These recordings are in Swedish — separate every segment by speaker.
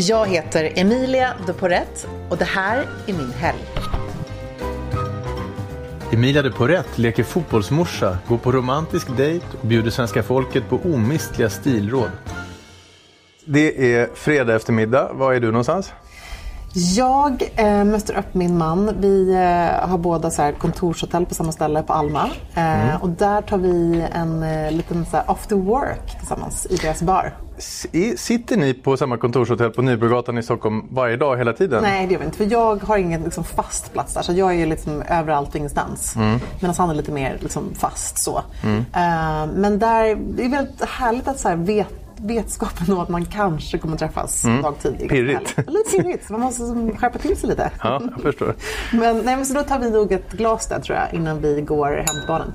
Speaker 1: Jag heter Emilia de Porrett och det här är min helg.
Speaker 2: Emilia de Porrett leker fotbollsmorsa, går på romantisk dejt och bjuder svenska folket på omistliga stilråd. Det är fredag eftermiddag. Var är du någonstans?
Speaker 1: Jag eh, möter upp min man. Vi eh, har båda så här, kontorshotell på samma ställe på Alma. Eh,
Speaker 2: Mm.
Speaker 1: Och där tar vi en eh, liten så här, after work tillsammans i deras bar.
Speaker 2: I- Sitter ni på samma kontorshotell på Nybrogatan i Stockholm varje dag hela tiden?
Speaker 1: Nej, det gör vi inte. För jag har ingen liksom, fast plats där. Så jag är liksom överallt och ingenstans.
Speaker 2: Mm.
Speaker 1: Medan han är lite mer liksom, fast så. Eh, men där, det är väldigt härligt att så här, vet, vetskapen om att man kanske kommer träffas dagtid. är ganska
Speaker 2: Mm. Pirrigt.
Speaker 1: Lite pirrigt. Man måste skärpa till sig lite.
Speaker 2: Ja, jag förstår.
Speaker 1: Men, nej, men så då tar vi nog ett glas där tror jag innan vi går hem till barnen.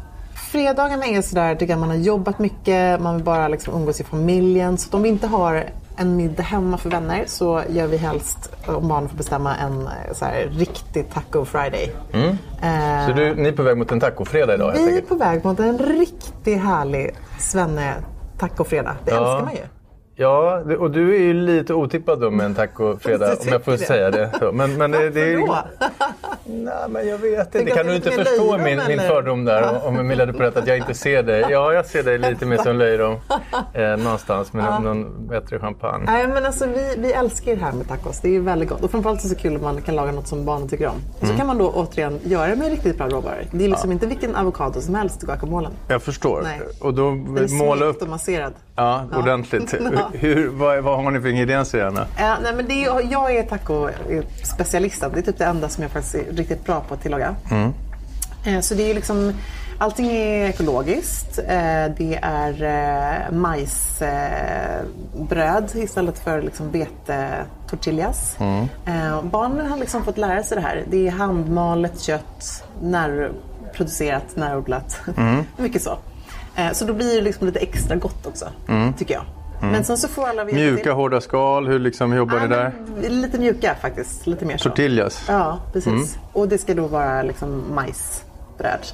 Speaker 1: Fredagarna är sådär, tycker jag man har jobbat mycket, man vill bara liksom umgås i familjen. Så om vi inte har en middag hemma för vänner så gör vi helst, om barnen får bestämma, en eh, så här, riktig taco friday. Eh,
Speaker 2: Så du, ni är på väg mot en tacofredag idag
Speaker 1: vi är på väg mot en riktigt härlig svenne tacofredag. Det
Speaker 2: Ja.
Speaker 1: älskar man ju.
Speaker 2: Ja, och du är ju lite otippad då med en tacofredag om jag får
Speaker 1: det?
Speaker 2: säga det. Men, men det, det är... Nej, men jag vet inte.
Speaker 1: Tänk
Speaker 2: kan du inte förstå min, min fördom där. Om Emilia hade berättat att jag inte ser dig. Ja, jag ser dig lite mer som löjrom. Eh, någonstans med någon bättre champagne.
Speaker 1: Nej, men alltså, vi, vi älskar det här med tacos. Det är väldigt gott. Och framförallt så är det så kul om man kan laga något som barnen tycker om. Och så kan man då återigen göra det med riktigt bra råvaror. Det är liksom inte vilken avokado som helst i guacamolen.
Speaker 2: Jag förstår.
Speaker 1: Nej.
Speaker 2: Och då måla upp
Speaker 1: och masserad.
Speaker 2: ja, ordentligt.
Speaker 1: Ja.
Speaker 2: Hur, vad, vad har ni för ingredienser gärna?
Speaker 1: Eh, nej, men det är, jag är taco-specialisten. Det är typ det enda som jag faktiskt riktigt bra på att tillaga. Eh, så det är liksom, allting är ekologiskt. Eh, det är eh, majsbröd istället för liksom betetortillas. Eh, barnen har liksom fått lära sig det här. Det är handmalet kött, närproducerat, närodlat. Mycket så. Så då blir det liksom lite extra gott också, tycker jag. Men sen så får alla veta
Speaker 2: Mjuka,
Speaker 1: det.
Speaker 2: hårda skal, hur liksom jobbar
Speaker 1: Ja,
Speaker 2: ni där?
Speaker 1: Lite mjuka faktiskt. Lite mer så.
Speaker 2: Tortillas?
Speaker 1: Ja, precis. Och det ska då vara liksom majsbröd.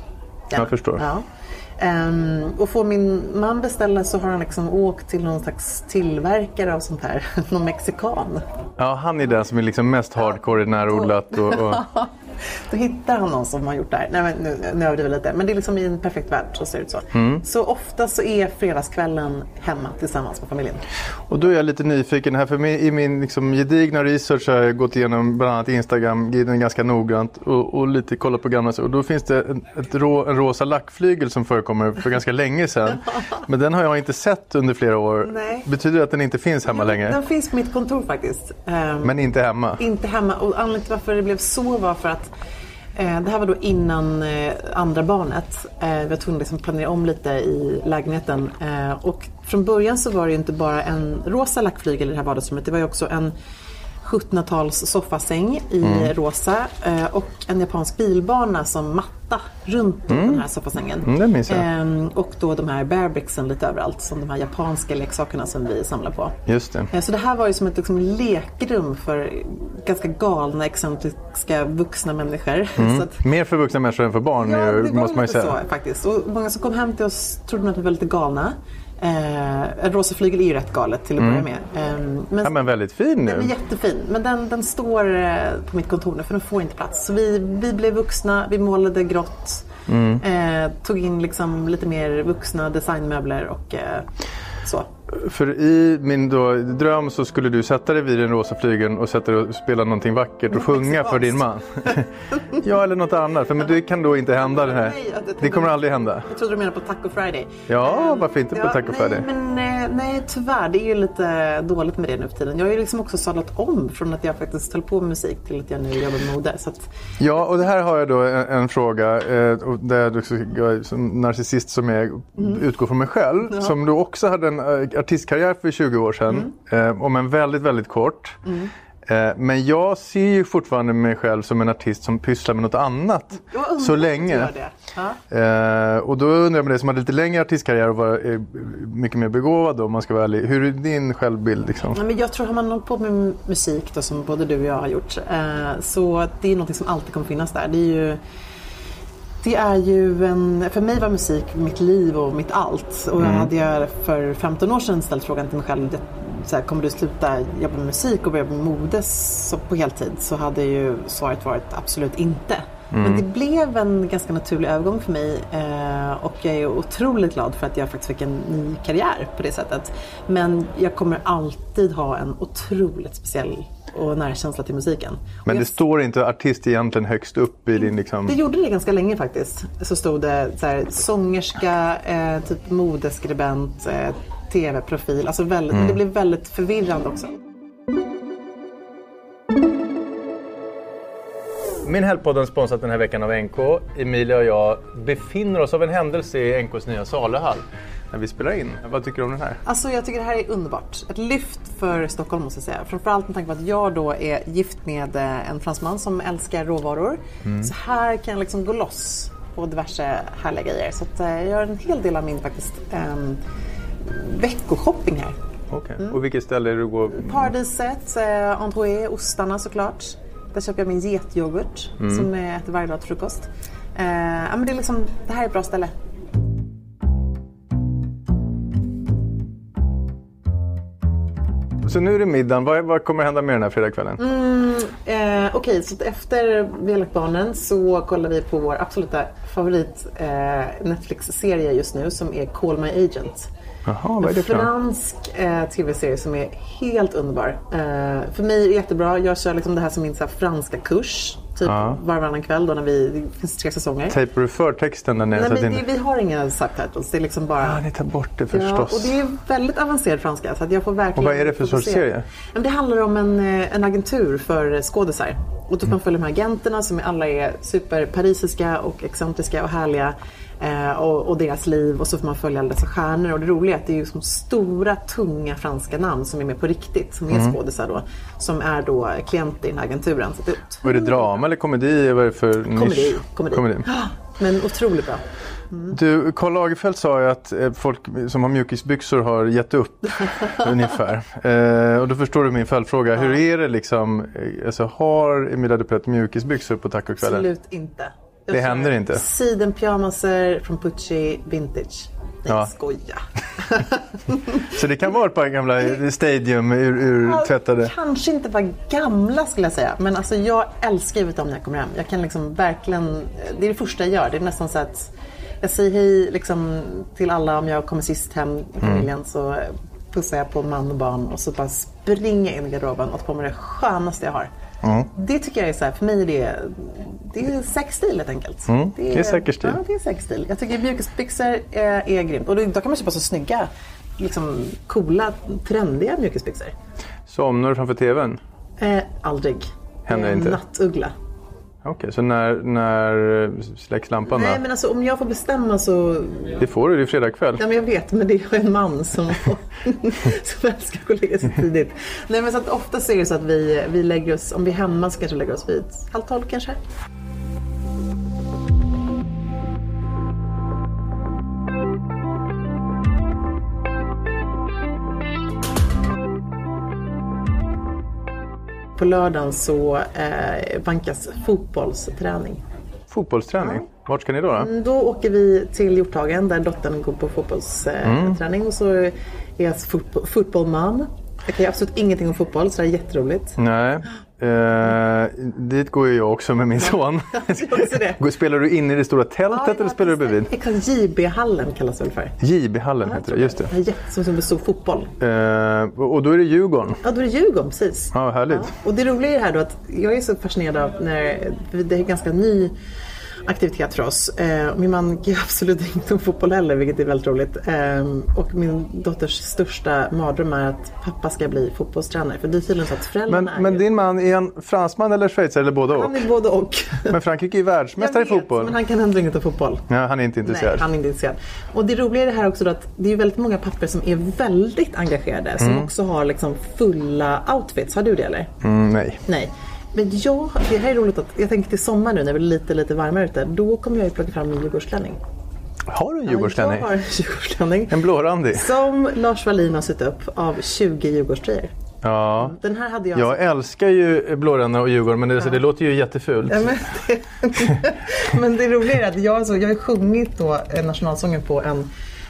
Speaker 2: Jag förstår.
Speaker 1: Ja. Ehm, och får min man beställa så har han liksom åkt till någon slags tillverkare av sånt här. någon mexikan.
Speaker 2: Ja, han är den som är liksom mest hardcore närodlat. Och, och...
Speaker 1: Då hittar han någon som har gjort det här. Nej, men nu, nu överdriver jag lite. Men det är liksom i en perfekt värld så ser det ut så.
Speaker 2: Mm.
Speaker 1: Så ofta så är fredagskvällen hemma tillsammans med familjen.
Speaker 2: Och då är jag lite nyfiken här, för i min liksom gedigna research har jag gått igenom bland annat Instagram-guiden ganska noggrant och, och lite kollat på gamla Och då finns det en, rå, en rosa lackflygel som förekommer för ganska länge sedan. Men den har jag inte sett under flera år.
Speaker 1: Nej.
Speaker 2: Betyder det att den inte finns hemma längre?
Speaker 1: Den finns på mitt kontor faktiskt. Ehm,
Speaker 2: Men inte hemma?
Speaker 1: Inte hemma. Och anledningen till varför det blev så var för att Eh, det här var då innan eh, andra barnet. Eh, vi var tvungna att liksom planera om lite i lägenheten. Och från början så var det ju inte bara en rosa lackflygel i det här vardagsrummet. Det var ju också en 1700-tals soffasäng i rosa eh, och en japansk bilbana som matta runt den här soffasängen.
Speaker 2: Mm.
Speaker 1: Ehm, och då de här bearbricksen lite överallt, som de här japanska leksakerna som vi samlar på.
Speaker 2: Just det.
Speaker 1: Eh, Så det här var ju som ett liksom, lekrum för ganska galna, excentriska vuxna människor. Så att,
Speaker 2: Mer för vuxna människor än för barn,
Speaker 1: ja, var
Speaker 2: måste man ju säga.
Speaker 1: så faktiskt. Och många som kom hem till oss trodde att vi var lite galna. Eh, en rosa flygel är ju rätt galet till att börja med. Eh, men,
Speaker 2: Mm. Ja, men väldigt fin
Speaker 1: den är
Speaker 2: nu.
Speaker 1: jättefin, men den, den står eh, på mitt kontor nu för den får inte plats. Så vi, vi blev vuxna, vi målade grått,
Speaker 2: Mm.
Speaker 1: eh, tog in liksom lite mer vuxna designmöbler och eh, så.
Speaker 2: För i min då, dröm så skulle du sätta dig vid den rosa flygeln och sätta dig och spela någonting vackert och sjunga för din man. ja, eller något annat. För men det kan då inte hända det här. Det kommer aldrig hända.
Speaker 1: Jag trodde du menade på Taco Friday.
Speaker 2: Ja,
Speaker 1: Ehm,
Speaker 2: varför inte på Taco Friday?
Speaker 1: Nej, men, eh, nej, tyvärr. Det är ju lite dåligt med det nu för tiden. Jag har ju liksom också sadlat om från att jag faktiskt höll på med musik till att jag nu jobbar med mode. Att,
Speaker 2: Ja, och det här har jag då en, en fråga eh, där jag, som narcissist som jag utgår från mig själv. Som då också hade en eh, artistkarriär för 20 år sedan. Eh, om en väldigt, väldigt kort. Eh, men jag ser ju fortfarande mig själv som en artist som pysslar med något annat så länge. Eh, och då undrar jag med det som hade lite längre artistkarriär och var eh, mycket mer begåvad då, om man ska vara ärlig. Hur är din självbild liksom?
Speaker 1: Ja, men jag tror har man hållit på med musik då, som både du och jag har gjort eh, så det är något som alltid kommer finnas där. Det är ju, det är ju en, för mig var musik mitt liv och mitt allt. Och hade jag för 15 år sedan ställt frågan till mig själv, så här, kommer du sluta jobba med musik och börja med mode på heltid? Så hade ju svaret varit absolut inte. Men det blev en ganska naturlig övergång för mig eh, och jag är otroligt glad för att jag faktiskt fick en ny karriär på det sättet. Men jag kommer alltid ha en otroligt speciell och nära känsla till musiken.
Speaker 2: Men
Speaker 1: jag
Speaker 2: det står inte artist egentligen högst upp i din liksom...
Speaker 1: det gjorde det ganska länge faktiskt. Så stod det så här, sångerska, eh, typ modeskribent, eh, tv-profil. Alltså väldigt, Men det blev väldigt förvirrande också.
Speaker 2: Min Helgpodden sponsrat den här veckan av NK. Emilia och jag befinner oss av en händelse i NKs nya saluhall när vi spelar in. Vad tycker du om den här?
Speaker 1: Alltså jag tycker det här är underbart. Ett lyft för Stockholm måste jag säga. Framförallt med tanke på att jag då är gift med eh, en fransman som älskar råvaror. Så här kan jag liksom gå loss på diverse härliga grejer. Så att, eh, jag gör en hel del av min faktiskt um, veckoshopping här.
Speaker 2: Okej. Och vilket ställe är det du går?
Speaker 1: Paradiset, eh, Androuet, ostarna såklart. Där köper jag min getyoghurt som jag äter varje dag till frukost. Eh, ja, men det, är liksom, det här är ett bra ställe.
Speaker 2: Så nu är det middagen. Vad, vad kommer hända med den här fredagskvällen?
Speaker 1: Eh, Okej, så att efter vi har lagt barnen så kollar vi på vår absoluta favorit eh, Netflix-serie just nu som är Call My Agent.
Speaker 2: Jaha, vad är det för något?
Speaker 1: fransk eh, tv-serie som är helt underbar. Eh, för mig är det jättebra. Jag kör liksom det här som min så här, franska kurs. Typ
Speaker 2: Ja.
Speaker 1: var och varannan kväll då när vi, det finns tre säsonger.
Speaker 2: Tejpar du för texten där nere?
Speaker 1: Nej, men det, vi har inga subtitles. Det är liksom bara...
Speaker 2: Ah, ni tar bort det
Speaker 1: Ja,
Speaker 2: förstås.
Speaker 1: och det är väldigt avancerad franska så att jag får verkligen
Speaker 2: Och vad är det för sorts serie?
Speaker 1: Ja, det handlar om en, eh, en agentur för skådisar. Och då får man följa de här agenterna som alla är superparisiska och excentriska och härliga. Eh, och, och deras liv och så får man följa alla dessa stjärnor. Och det roliga är att det är ju som stora, tunga franska namn som är med på riktigt. Som är
Speaker 2: Mm.
Speaker 1: skådisar då. Som är då klienter i den här agenturen. Så det är
Speaker 2: Vad är det drama eller komedi? Vad är det för nisch?
Speaker 1: Komedi. komedi.
Speaker 2: komedi.
Speaker 1: Men otroligt bra.
Speaker 2: Du, Karl Lagerfeld sa ju att eh, folk som har mjukisbyxor har gett upp ungefär. Eh, och då förstår du min följdfråga. Hur är det liksom? eh, Alltså, har Emilia Dupret mjukisbyxor på tacokvällen?
Speaker 1: Absolut inte.
Speaker 2: Det händer inte.
Speaker 1: Sidenpyjamaser från Pucci Vintage. Nej,
Speaker 2: Ja.
Speaker 1: skoja.
Speaker 2: Så det kan vara ett par gamla Stadium ur, ur tvättade?
Speaker 1: Kanske inte bara gamla skulle jag säga. Men alltså jag älskar ju om när jag kommer hem. Jag kan liksom verkligen, det är det första jag gör. Det är nästan så att jag säger hej liksom till alla om jag kommer sist hem i
Speaker 2: Mm.
Speaker 1: familjen. Så pussar jag på man och barn och så bara springer jag in i garderoben och tar på mig det skönaste jag har. Det tycker jag är så här, för mig är det, det är sexstil helt enkelt.
Speaker 2: Mm, det är säker stil.
Speaker 1: Ja, det är sexstil. Jag tycker mjukisbyxor är, är grymt. Och då, då kan man köpa så snygga, liksom coola, trendiga mjukisbyxor.
Speaker 2: Somnar du framför TVn?
Speaker 1: Eh, aldrig.
Speaker 2: Händer
Speaker 1: Eh,
Speaker 2: inte?
Speaker 1: Nattuggla.
Speaker 2: Okej, så när, när släcks lampan
Speaker 1: Nej men alltså om jag får bestämma så...
Speaker 2: Det får du, det är fredag kväll.
Speaker 1: Ja men jag vet men det är en man som, som älskar att lägga sig tidigt. Nej men så att ofta så är det så att vi, vi lägger oss, om vi är hemma så kanske vi lägger oss vid halv tolv kanske. På lördagen så eh, vankas fotbollsträning.
Speaker 2: Fotbollsträning? Vart ska ni då? då?
Speaker 1: Mm, Då åker vi till Hjorthagen där dottern går på fotbollsträning och så är jag fotbo- fotbollman. Jag kan ju absolut ingenting om fotboll så det är jätteroligt.
Speaker 2: Nej. Eh, dit går ju jag också med min son. Spelar du inne i det stora tältet eller spelar du bredvid?
Speaker 1: Exakt, JB-hallen kallas det väl för.
Speaker 2: JB-hallen heter det, just det.
Speaker 1: Jätte- som en stor fotboll.
Speaker 2: Eh, och då är det Djurgården.
Speaker 1: Ja, då är det Djurgården, precis.
Speaker 2: Ja, härligt.
Speaker 1: Och det roliga är här då att jag är så fascinerad av när det är ganska ny aktivitet för oss. Eh, min man kan absolut inte om fotboll heller, vilket är väldigt roligt. Eh, och min dotters största mardröm är att pappa ska bli fotbollstränare. För det är tydligen så att föräldrarna
Speaker 2: Men,
Speaker 1: är
Speaker 2: men
Speaker 1: ju-
Speaker 2: din man, är han fransman eller schweizare eller både och?
Speaker 1: Han är både och.
Speaker 2: Men Frankrike är världsmästare i fotboll.
Speaker 1: Men han kan ändå inget om fotboll.
Speaker 2: Ja, han är inte intresserad.
Speaker 1: Nej, han är inte intresserad. Och det roliga är det här också då att det är väldigt många papper som är väldigt engagerade. Som också har liksom fulla outfits. Har du det eller?
Speaker 2: Mm, nej.
Speaker 1: Nej. Men jag, det här är roligt att jag tänker till sommar nu när det är lite, lite varmare ute. Då kommer jag ju plocka fram min Djurgårdsklänning.
Speaker 2: Har du en Djurgårdsklänning?
Speaker 1: Jag har en Djurgårdsklänning.
Speaker 2: En blårandig?
Speaker 1: Som Lars Wallin har sytt upp av 20 Djurgårdströjor.
Speaker 2: Ja.
Speaker 1: Den här hade jag...
Speaker 2: Jag älskar ju blåränna och Djurgården men det, så det låter ju jättefult.
Speaker 1: Ja, men, det, men det roliga är att jag, alltså, jag har sjungit då eh, nationalsången på en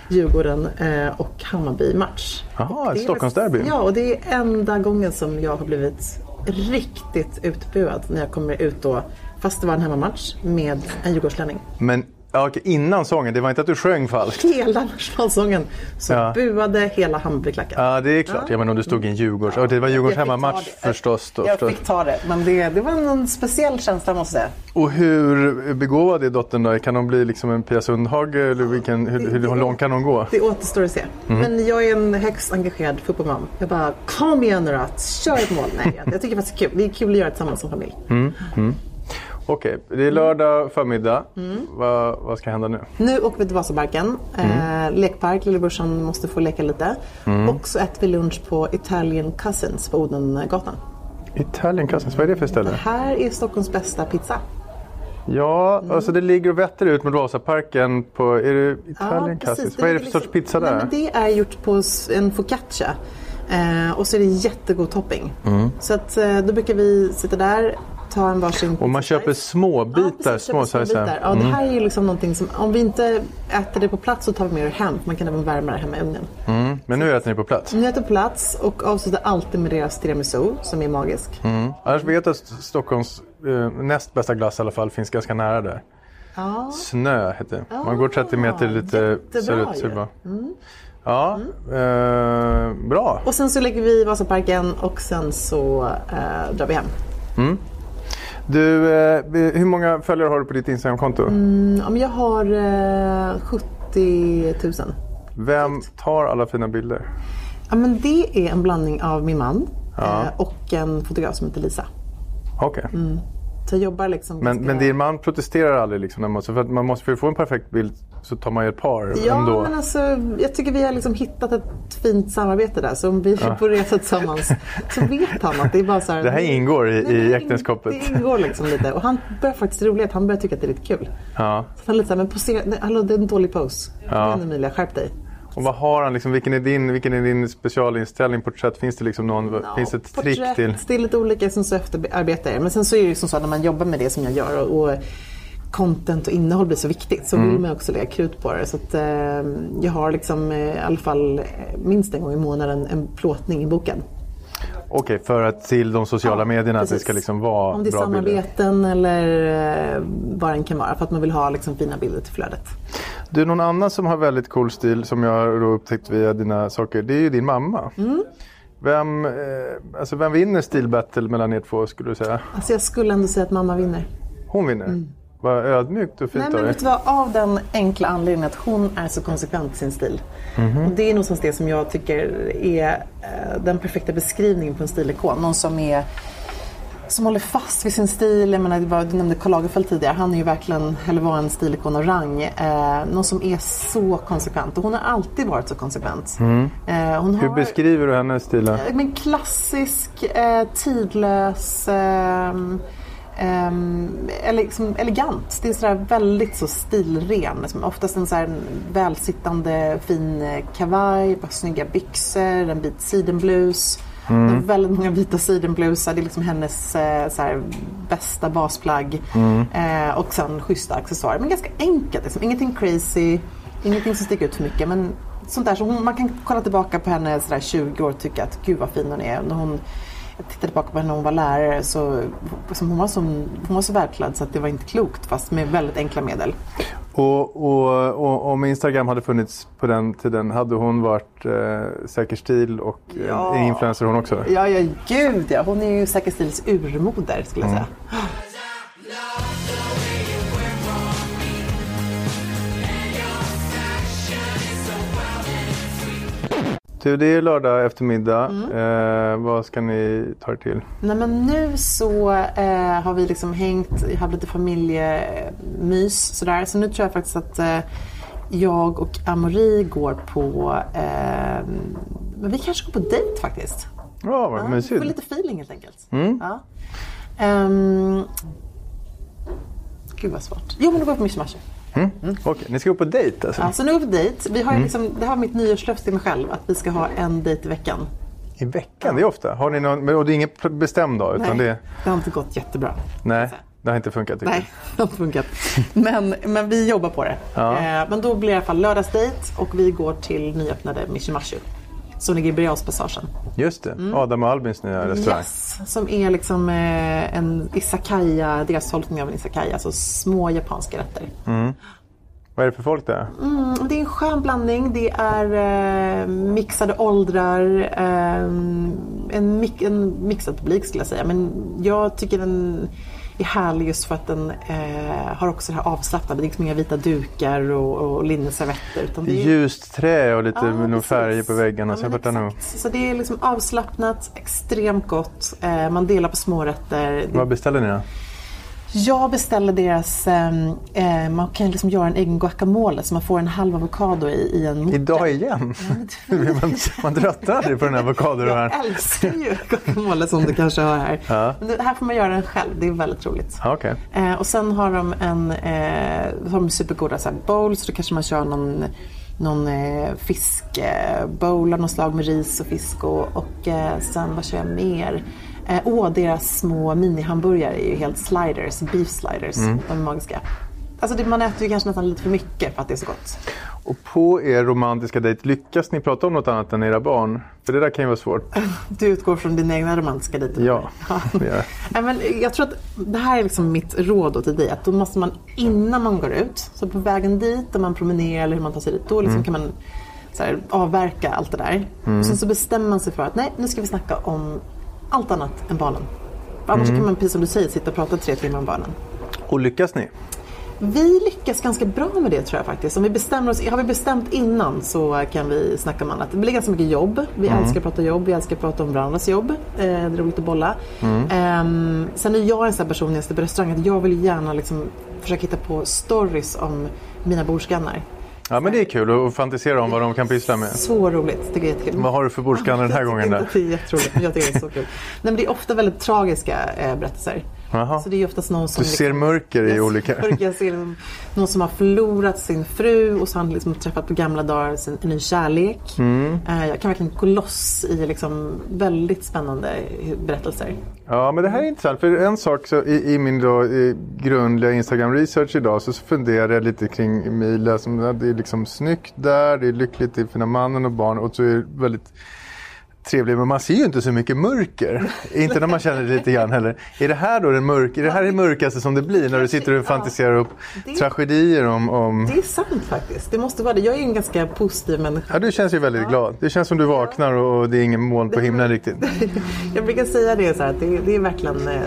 Speaker 1: Djurgården eh, och Hammarby-match.
Speaker 2: Jaha, ett Stockholmsderby.
Speaker 1: Ja, och det är enda gången som jag har blivit riktigt utbuad när jag kommer ut då, fast det var en hemmamatch, med en Djurgårdslänning.
Speaker 2: Men ja, okej, innan sången, det var inte att du sjöng falskt?
Speaker 1: Hela nationalsången så
Speaker 2: Ja.
Speaker 1: buade hela Hammarbyklacken.
Speaker 2: Ja, det är klart. Ja, men om du stod i en Djurgårds... Och det var Djurgårdens
Speaker 1: ta
Speaker 2: hemmamatch
Speaker 1: det.
Speaker 2: förstås. Då,
Speaker 1: Jag fick ta det, men det, det var en speciell känsla måste jag säga.
Speaker 2: Och hur begåvad är dottern då? Kan hon bli liksom en Pia Sundhage? Eller vilken, hur, hur, hur långt kan hon gå?
Speaker 1: Det återstår att se.
Speaker 2: Mm.
Speaker 1: Men jag är en högst engagerad fotbollsmamma. Jag bara, kom igen nu då, kör ett mål. Nej, jag, jag tycker faktiskt det är kul. Det är kul att göra det tillsammans som familj.
Speaker 2: Okej, det är lördag förmiddag.
Speaker 1: Mm.
Speaker 2: Vad, vad ska hända nu?
Speaker 1: Nu åker vi till Vasaparken.
Speaker 2: Mm.
Speaker 1: Eh, lekpark, lillebrorsan måste få leka lite. Och så äter vi lunch på Italian Cousins på Odengatan.
Speaker 2: Italian Cousins, vad är det för ställe?
Speaker 1: Det här är Stockholms bästa pizza.
Speaker 2: Ja,
Speaker 1: Mm.
Speaker 2: alltså det ligger och vetter ut mot Vasaparken på... Är det Italian
Speaker 1: precis.
Speaker 2: Cousins? Vad är det för sorts pizza
Speaker 1: Nej,
Speaker 2: där?
Speaker 1: men det är gjort på en focaccia. Eh, och så är det jättegod topping. Så att, eh, då brukar vi sitta där, ta en varsin
Speaker 2: Och man köper små bitar,
Speaker 1: precis,
Speaker 2: små
Speaker 1: köper
Speaker 2: size.
Speaker 1: bitar. Ja, Det här är ju liksom någonting som, om vi inte äter det på plats så tar vi med det hem. Man kan även värma det hemma i ugnen.
Speaker 2: Mm. Men nu äter ni på plats.
Speaker 1: Vi äter på plats och avslutar alltid med deras tiramisu som är magisk.
Speaker 2: Mm. Annars vet jag att Stockholms eh, näst bästa glass i alla fall finns ganska nära där.
Speaker 1: Ja.
Speaker 2: Snö heter det. Man går 30 meter lite söderut. bra. Ja, eh, bra.
Speaker 1: Och sen så lägger vi i Vasaparken och sen så eh, drar vi hem.
Speaker 2: Du, eh, hur många följare har du på ditt Instagramkonto?
Speaker 1: Mm, jag har eh, 70 000.
Speaker 2: Vem tar alla fina bilder?
Speaker 1: Ja, men det är en blandning av min man
Speaker 2: Ja.
Speaker 1: eh, och en fotograf som heter Lisa.
Speaker 2: Okej.
Speaker 1: Så jag jobbar liksom
Speaker 2: Men,
Speaker 1: ganska-
Speaker 2: men din man protesterar aldrig liksom? När man, för att man måste för att få en perfekt bild så tar man ju ett par
Speaker 1: Ja,
Speaker 2: ändå.
Speaker 1: men alltså, jag tycker vi har liksom hittat ett fint samarbete där. Så om vi är på resa tillsammans så vet han att det är bara så här...
Speaker 2: Det här ingår i,
Speaker 1: Nej,
Speaker 2: i äktenskapet.
Speaker 1: Det ingår liksom lite. Och han börjar faktiskt roligt. Han börjar tycka att det är lite kul.
Speaker 2: Ja.
Speaker 1: Så han är lite så här, men posera, nej, hallå det är en dålig pose.
Speaker 2: Ja.
Speaker 1: Men Emilia, skärp dig.
Speaker 2: Och vad har han liksom, vilken är din, vilken är din specialinställning? Porträtt? Finns det liksom någon,
Speaker 1: Ja,
Speaker 2: finns det ett trick
Speaker 1: porträtt,
Speaker 2: till?
Speaker 1: Det är lite olika som så efterarbetare. Men sen så är det ju som så att när man jobbar med det som jag gör och, och content och innehåll blir så viktigt så
Speaker 2: Mm.
Speaker 1: vill man också lägga krut på det. Så att, eh, jag har liksom eh, i alla fall eh, minst en gång i månaden en plåtning i boken.
Speaker 2: Okej, för att till de sociala
Speaker 1: Ja,
Speaker 2: medierna att det
Speaker 1: precis.
Speaker 2: ska liksom vara
Speaker 1: Om det är
Speaker 2: bra bilder.
Speaker 1: samarbeten eller eh, vad den kan vara. För att man vill ha liksom fina bilder till flödet.
Speaker 2: Du, någon annan som har väldigt cool stil som jag har upptäckt via dina saker, det är ju din mamma.
Speaker 1: Mm.
Speaker 2: Vem, eh, alltså vem vinner stilbattle mellan er två skulle du säga?
Speaker 1: Alltså jag skulle ändå säga att mamma vinner.
Speaker 2: Hon vinner? Vad ödmjukt och fint
Speaker 1: Mm. Nej men vet du vad, av den enkla anledningen att hon är så konsekvent i sin stil. Och det är nog det som jag tycker är eh, den perfekta beskrivningen på en stilikon. Någon som är som håller fast vid sin stil. Jag menar, var, du nämnde Karl Lagerfeld tidigare. Han är ju verkligen, eller var en stilikon av rang. Eh, någon som är så konsekvent. Och hon har alltid varit så konsekvent. Eh, hon
Speaker 2: Mm. Hur
Speaker 1: har,
Speaker 2: beskriver du hennes stil? då?
Speaker 1: men klassisk, eh, tidlös, ele, liksom elegant. Det är sådär väldigt så stilren. Liksom, oftast en sådär välsittande fin eh, kavaj, par snygga byxor, en vit sidenblus.
Speaker 2: Mm.
Speaker 1: Väldigt många vita sidenblusar. Det är liksom hennes eh, såhär, bästa basplagg.
Speaker 2: Mm.
Speaker 1: Eh, och sen schyssta accessoarer. Men ganska enkelt. Liksom. Ingenting crazy, ingenting som sticker ut för mycket. Men sånt där. Så hon, man kan kolla tillbaka på henne sådär 20 år och tycka att gud vad fin hon är. När hon, jag tittade tillbaka på henne när hon var lärare så liksom, hon, var som, hon var så välklädd så att det var inte klokt fast med väldigt enkla medel.
Speaker 2: Och, och, och om Instagram hade funnits på den tiden, hade hon varit eh, säker stil och eh,
Speaker 1: Ja.
Speaker 2: en influencer hon också?
Speaker 1: Ja, ja gud ja. Hon är ju säkert stils urmoder skulle jag säga.
Speaker 2: Du, det är lördag eftermiddag.
Speaker 1: Mm.
Speaker 2: Eh, vad ska ni ta er till?
Speaker 1: Nej men nu så eh, har vi liksom hängt, haft lite familjemys sådär. Så nu tror jag faktiskt att eh, jag och Amori går på, eh, men vi kanske går på dejt faktiskt.
Speaker 2: Ja, vad
Speaker 1: Ja,
Speaker 2: mysigt.
Speaker 1: Få lite feeling helt enkelt. Ja. Ehm, gud vad svårt. Jo men då går vi på Mishmash.
Speaker 2: Mm. Okej, ni ska gå på dejt alltså?
Speaker 1: Ja, så nu är vi på dejt. Vi har
Speaker 2: Mm.
Speaker 1: liksom, det här var mitt nyårslöfte till mig själv att vi ska ha en dejt i veckan.
Speaker 2: I veckan? Det är ofta. Har ni någon, och det är ingen bestämd dag? Utan
Speaker 1: Nej,
Speaker 2: det,
Speaker 1: det har inte gått jättebra.
Speaker 2: nej. Det har inte funkat
Speaker 1: Nej, det har inte funkat. Men, men vi jobbar på det.
Speaker 2: Ja.
Speaker 1: Eh, men då blir det i alla fall lördagsdejt och vi går till nyöppnade Mishimashu. Som ligger i Birger Passagen.
Speaker 2: jag. Just det, Adam och Albins nya restaurang.
Speaker 1: Mm. Yes, som är liksom eh, en izakaya, deras tolkning av en izakaya. Alltså små japanska rätter.
Speaker 2: Vad är det för folk där?
Speaker 1: Mm, det är en skön blandning. Det är eh, mixade åldrar. Eh, en, en mixad publik skulle jag säga. Men jag tycker den är härlig just för att den eh, har också det här avslappnade. Det är liksom inga vita dukar och, och linneservetter. Utan det är,
Speaker 2: Ljust trä och lite
Speaker 1: Ja,
Speaker 2: färger på väggarna.
Speaker 1: Ja,
Speaker 2: så jag.
Speaker 1: Så det är liksom avslappnat, extremt gott. Eh, man delar på smårätter.
Speaker 2: Vad beställer ni då?
Speaker 1: Jag beställer deras, ehm, eh, man kan liksom göra en egen guacamole så man får en halv avokado i, i en morter.
Speaker 2: Idag igen? man, man tröttnar aldrig på den här avokadoröran.
Speaker 1: Jag älskar ju guacamole som du kanske hör här.
Speaker 2: Ja.
Speaker 1: Det här får man göra den själv, det är väldigt roligt.
Speaker 2: Okej.
Speaker 1: Eh, och sen har de en eh, har de supergoda så här, bowls, så då kanske man kör någon, någon eh, fiskbowl av något slag med ris och fisk och, och eh, sen vad kör jag mer? Eh, åh, deras små minihamburgare är ju helt sliders, beef sliders.
Speaker 2: Mm.
Speaker 1: De är magiska. Alltså det, man äter ju kanske nästan lite för mycket för att det är så gott.
Speaker 2: Och på er romantiska dejt, lyckas ni prata om något annat än era barn? För det där kan ju vara svårt.
Speaker 1: Du utgår från din egna romantiska dejt?
Speaker 2: Ja, det gör jag.
Speaker 1: Men jag tror att det här är liksom mitt råd till dig. Att då måste man innan man går ut, så på vägen dit, där man promenerar eller hur man tar sig dit, då liksom kan man så här, avverka allt det där. Och sen så bestämmer man sig för att nej, nu ska vi snacka om allt annat än barnen. För annars kan man, precis som du säger, sitta och prata tre timmar om barnen.
Speaker 2: Och lyckas ni?
Speaker 1: Vi lyckas ganska bra med det tror jag faktiskt. Om vi bestämmer oss, har vi bestämt innan så kan vi snacka om annat. Det blir ganska mycket jobb. Vi älskar att prata jobb, vi älskar att prata om varandras jobb. Eh, det är roligt att bolla. Ehm, sen är jag en sån person när jag står på restaurang att jag vill gärna liksom försöka hitta på stories om mina bordsgrannar.
Speaker 2: Ja, men det är kul att fantisera om vad de kan pyssla med.
Speaker 1: Så roligt, jag är jättekul.
Speaker 2: Vad har du för bordsgrannar den här gången då?
Speaker 1: Det är jätteroligt, jag tycker det är så kul. Nej, men det är ofta väldigt tragiska eh, berättelser.
Speaker 2: Jaha.
Speaker 1: Så det är oftast någon som
Speaker 2: Du ser mörker i olika...
Speaker 1: ser- Jag ser någon som har förlorat sin fru och så har han liksom träffat på gamla dagar sin, en ny kärlek.
Speaker 2: Mm.
Speaker 1: Eh, Jag kan verkligen gå loss i liksom väldigt spännande berättelser.
Speaker 2: Ja, men det här är intressant. För en sak så i, i min då, i grundliga Instagram-research idag så funderar jag lite kring Emilia. Som, det är liksom snyggt där, det är lyckligt, det är fina mannen och barn och så är det väldigt trevlig. Men man ser ju inte så mycket mörker. inte när man känner det lite grann heller. Är det här då den mörk, är det här det mörkaste som det blir när du sitter och fantiserar upp
Speaker 1: Det-
Speaker 2: tragedier om... om...
Speaker 1: Det är sant faktiskt. Det måste vara det. Jag är ju en ganska positiv människa.
Speaker 2: Ja, du känns ju väldigt glad. Det känns som du vaknar och det är ingen moln på himlen riktigt.
Speaker 1: Jag brukar säga det så här, att det, det är verkligen, eh,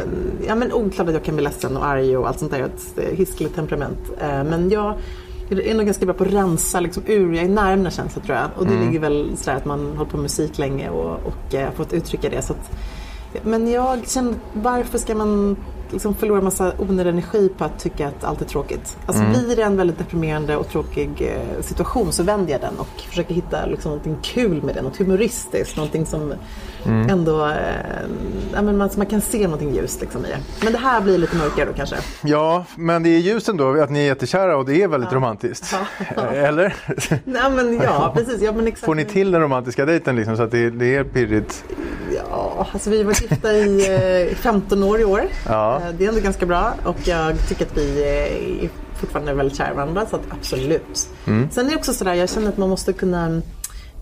Speaker 1: ja men oklart att jag kan bli ledsen och arg och allt sånt där. Jag har ett eh, hiskligt temperament. Eh, Men jag är nog ganska bra på att rensa liksom ur, jag är nära mina känslor tror jag. Och det ligger väl så där att man håller på med musik länge och, och eh, fått uttrycka det. Så att, men jag känner, varför ska man liksom förlora massa onödig energi på att tycka att allt är tråkigt? Alltså blir det en väldigt deprimerande och tråkig eh, situation så vänder jag den och försöker hitta liksom någonting kul med det, något humoristiskt, någonting som ändå, eh, ja, men man, man kan se någonting ljust liksom i det. Men det här blir lite mörkare då kanske.
Speaker 2: Ja, men det är ljust ändå att ni är jättekära och det är väldigt romantiskt. Eller?
Speaker 1: Nej men ja, precis. Ja, men exakt.
Speaker 2: Får ni till den romantiska dejten liksom så att det, det är pirrigt?
Speaker 1: Ja, alltså vi varit gifta i eh, 15 år i år.
Speaker 2: Ja.
Speaker 1: Eh, Det är ändå ganska bra och jag tycker att vi eh, är fortfarande väldigt kära varandra så att absolut.
Speaker 2: Mm.
Speaker 1: Sen är det också sådär, jag känner att man måste kunna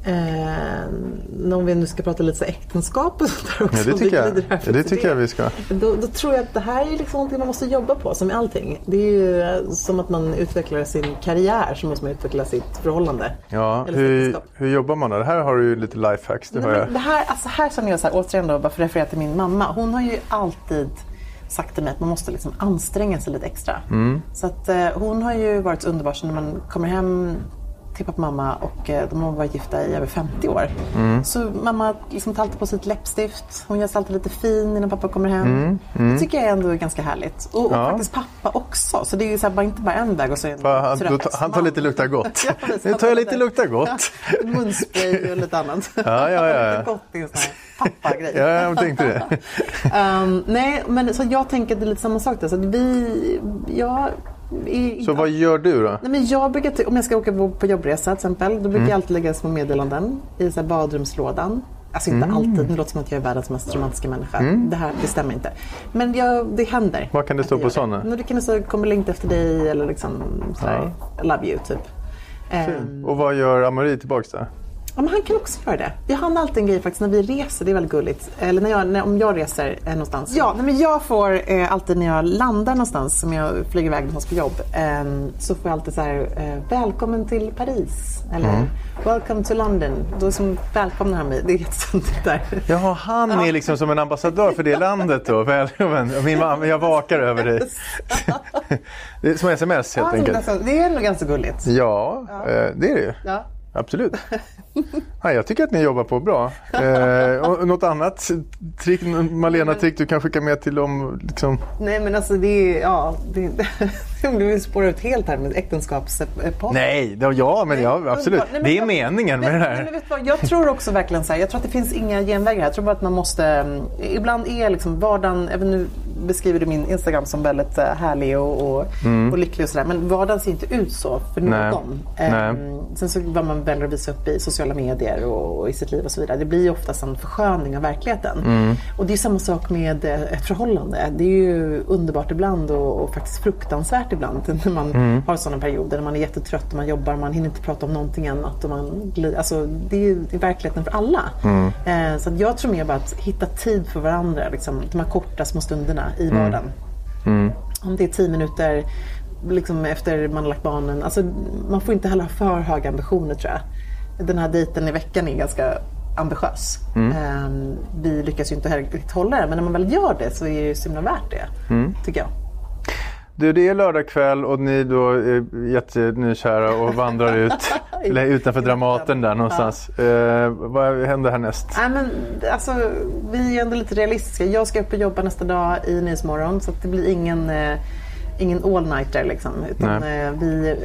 Speaker 1: Eh, om vi nu ska prata lite så äktenskap och sånt där också.
Speaker 2: Ja, det tycker jag. det
Speaker 1: till
Speaker 2: tycker jag vi ska.
Speaker 1: Då, då tror jag att det här är liksom någonting man måste jobba på, som med allting. Det är ju eh, som att man utvecklar sin karriär så måste man utveckla sitt förhållande.
Speaker 2: Ja, hur, hur jobbar man då? Det här har du ju lite lifehacks, det
Speaker 1: Nej,
Speaker 2: jag.
Speaker 1: det här, alltså här känner jag så här, återigen då, bara för att referera till min mamma. Hon har ju alltid sagt till mig att man måste liksom anstränga sig lite extra.
Speaker 2: Mm.
Speaker 1: Så att, eh, hon har ju varit underbar så när man kommer hem till pappa och mamma och eh, de har varit gifta i över 50 år.
Speaker 2: Mm.
Speaker 1: Så mamma liksom tar alltid på sitt läppstift. Hon gör sig alltid lite fin innan pappa kommer hem. Det tycker jag ändå är ganska härligt. Och, och
Speaker 2: Mm. Ja.
Speaker 1: faktiskt pappa också. Så det är så här, bara, inte bara en väg och så är
Speaker 2: han, då, ta- han tar lite lukta gott.
Speaker 1: Ja, precis.
Speaker 2: Nu tar jag lite lukta gott.
Speaker 1: Ja, munspray och lite annat.
Speaker 2: Ja, ja, ja.
Speaker 1: Gott är en sån här pappagrej.
Speaker 2: Ja, jag tänkte det.
Speaker 1: Um, nej, men så jag tänker att det är lite samma sak där. Så att vi, jag, är,
Speaker 2: Så vad gör du då?
Speaker 1: Nej, men jag brukar, om jag ska åka på, jobbresa till exempel, då brukar jag alltid lägga små meddelanden i så badrumslådan. Alltså inte alltid, det låter som att jag är världens mest romantiska människa. Det här det stämmer inte. Men jag, det händer.
Speaker 2: Vad kan det stå på sådana?
Speaker 1: Det. Det kan stå kommer längta efter dig eller liksom sådär, I love you typ. Ehm,
Speaker 2: Och vad gör Amori tillbaks där?
Speaker 1: Ja, men han kan också göra det. Vi hann alltid en grej faktiskt när vi reser, det är väldigt gulligt. Eller när jag, när, om jag reser eh, någonstans. Ja, nej, men jag får eh, alltid när jag landar någonstans, som jag flyger iväg någonstans på jobb, eh, så får jag alltid så här, eh, välkommen till Paris. Eller welcome to London. Då som välkomnar han mig. Det är jättestundigt där.
Speaker 2: Jaha, han är liksom som en ambassadör för det landet då. Välkommen. Min mamma, jag vakar över dig. Det är som sms helt
Speaker 1: Ja,
Speaker 2: enkelt.
Speaker 1: det är nog ganska gulligt.
Speaker 2: Ja, eh, det är det ju.
Speaker 1: Ja.
Speaker 2: Absolut. Nej, jag tycker att ni jobbar på bra. Eh, något annat trick, Malena trick du kan skicka med till dem? Liksom.
Speaker 1: Nej men alltså det är, ja, det, det vill spåra ut helt här med äktenskapspartner.
Speaker 2: Nej, det, ja men ja, absolut.
Speaker 1: Nej, men
Speaker 2: Det är meningen med det
Speaker 1: men
Speaker 2: här.
Speaker 1: vet du vad, jag tror också verkligen så här, jag tror att det finns inga genvägar här. Jag tror bara att man måste, mm, ibland är liksom vardagen, även nu beskriver du min Instagram som väldigt eh, härlig och, och, och lycklig och sådär. Men vardagen ser inte ut så för
Speaker 2: Mm. Nej.
Speaker 1: någon.
Speaker 2: Nej.
Speaker 1: Sen så vad man väljer att visa upp i sociala medier och, och i sitt liv och så vidare. Det blir ju oftast en försköning av verkligheten.
Speaker 2: Mm.
Speaker 1: Och det är samma sak med eh, ett förhållande. Det är ju underbart ibland och, och faktiskt fruktansvärt ibland när man
Speaker 2: Mm.
Speaker 1: har sådana perioder när man är jättetrött och man jobbar man hinner inte prata om någonting annat. Och man, alltså, det är ju verkligheten för alla.
Speaker 2: Mm.
Speaker 1: Eh, så jag tror mer bara att hitta tid för varandra. Liksom, de här korta små stunderna i
Speaker 2: Mm.
Speaker 1: vardagen. Om det är tio minuter liksom efter man har lagt barnen. Alltså, man får inte heller ha för höga ambitioner tror jag. Den här dejten i veckan är ganska ambitiös. Ehm, vi lyckas ju inte riktigt hålla det men när man väl gör det så är det ju så himla värt det. Tycker jag.
Speaker 2: Du, det är lördag kväll och ni då är jättenykära och vandrar ut eller utanför Dramaten där någonstans. Eh, vad händer härnäst?
Speaker 1: Nej, men, alltså, vi är ändå lite realistiska. Jag ska upp och jobba nästa dag i Nyhetsmorgon så att det blir ingen, eh, ingen all-nighter. Liksom, utan
Speaker 2: Nej.
Speaker 1: eh, vi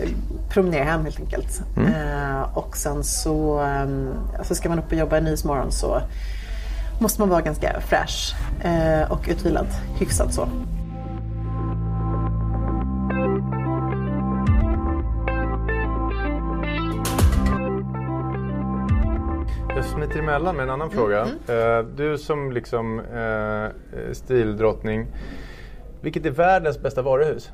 Speaker 1: promenerar hem helt enkelt. Eh, och sen så eh, alltså ska man upp och jobba i Nyhetsmorgon så måste man vara ganska fräsch och utvilad. Hyfsat så.
Speaker 2: Jag smiter emellan med en annan fråga. Eh, du som liksom eh, stildrottning. Vilket är världens bästa varuhus?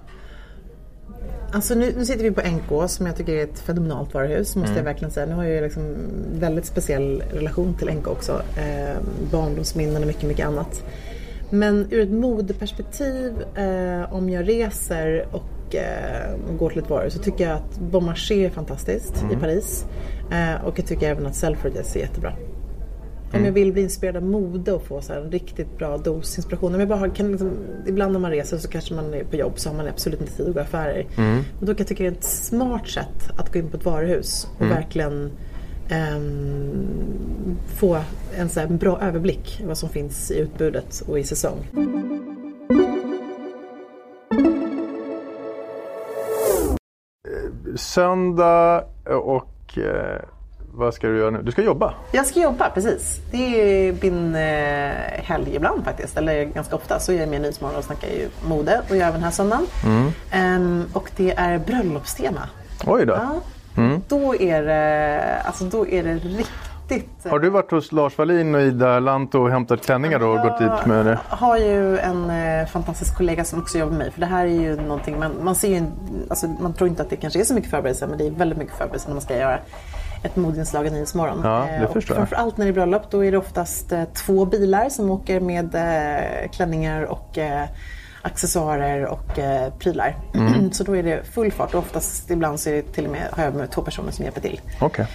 Speaker 1: Alltså nu, nu sitter vi på NK som jag tycker är ett fenomenalt varuhus måste jag verkligen säga. Nu har jag ju liksom väldigt speciell relation till NK också. Eh, barndomsminnen och mycket, mycket annat. Men ur ett modeperspektiv eh, om jag reser och eh, går till ett varuhus så tycker jag att Bon Marché är fantastiskt i Paris. Eh, och jag tycker även att Selfridges är jättebra. Om jag vill bli inspirerad av mode och få så en riktigt bra dos inspiration. Om jag bara har, kan liksom, ibland när man reser så kanske man är på jobb så har man absolut inte tid att gå i affärer. Men då kan jag tycka det är ett smart sätt att gå in på ett varuhus och verkligen ehm, få en så bra överblick vad som finns i utbudet och i säsong.
Speaker 2: Söndag och eh, vad ska du göra nu? Du ska jobba.
Speaker 1: Jag ska jobba, precis. Det är min eh, helg ibland faktiskt. Eller ganska ofta så är jag med i Nyhetsmorgon och snackar ju mode och gör även den här söndagen. Ehm, och det är bröllopstema.
Speaker 2: Oj då.
Speaker 1: Ja. Då, är det, alltså, då är det riktigt...
Speaker 2: Har du varit hos Lars Wallin och Ida Lanto och hämtat klänningar då och gått dit med det?
Speaker 1: Jag har ju en eh, fantastisk kollega som också jobbar med mig. För det här är ju någonting, man, man ser ju, alltså, man tror inte att det kanske är så mycket förberedelse men det är väldigt mycket förberedelse när man ska göra ett modeinslag i Nyhetsmorgon.
Speaker 2: Ja, det
Speaker 1: Eh, och
Speaker 2: förstår
Speaker 1: framförallt när det är bröllop då är det oftast eh, två bilar som åker med eh, klänningar och accessoarer och eh, prylar.
Speaker 2: Mm.
Speaker 1: så då är det full fart och oftast ibland så är det till och med, har jag med två personer som hjälper till.
Speaker 2: Okej.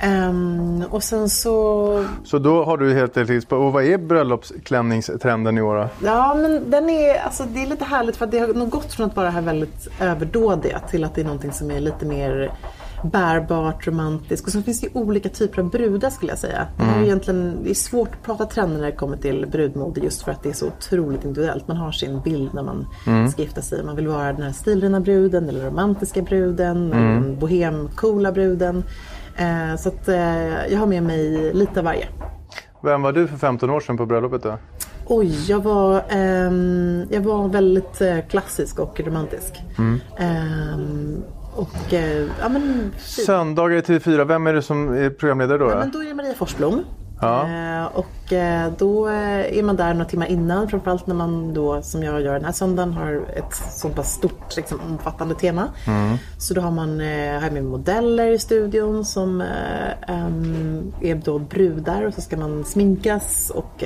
Speaker 1: Ehm, och sen så
Speaker 2: Så då har du helt enkelt... Och vad är bröllopsklänningstrenden i år då?
Speaker 1: Ja, men den är, alltså, det är lite härligt för att det har nog gått från att vara här väldigt överdådiga till att det är någonting som är lite mer bärbart, romantiskt. Och så finns det olika typer av brudar skulle jag säga. Det, är ju egentligen, det är svårt att prata trender när det kommer till brudmode just för att det är så otroligt individuellt. Man har sin bild när man ska gifta sig. Man vill vara den här stilrena bruden eller romantiska bruden, eller den bohem-coola bruden. Eh, så att eh, jag har med mig lite av varje.
Speaker 2: Vem var du för 15 år sedan på bröllopet då?
Speaker 1: Oj, jag var, ehm, jag var väldigt eh, klassisk och romantisk. Ehm, och eh, ja men, fint.
Speaker 2: Söndagar i TV4, vem är du som är programledare då?
Speaker 1: ja,
Speaker 2: då?
Speaker 1: men då är det Maria Forsblom.
Speaker 2: Ja.
Speaker 1: Eh, och eh, då eh, är man där några timmar innan. Framförallt när man då, som jag gör den här söndagen, har ett så pass stort liksom, omfattande tema. Så då har man eh, har med modeller i studion som eh, är då brudar och så ska man sminkas och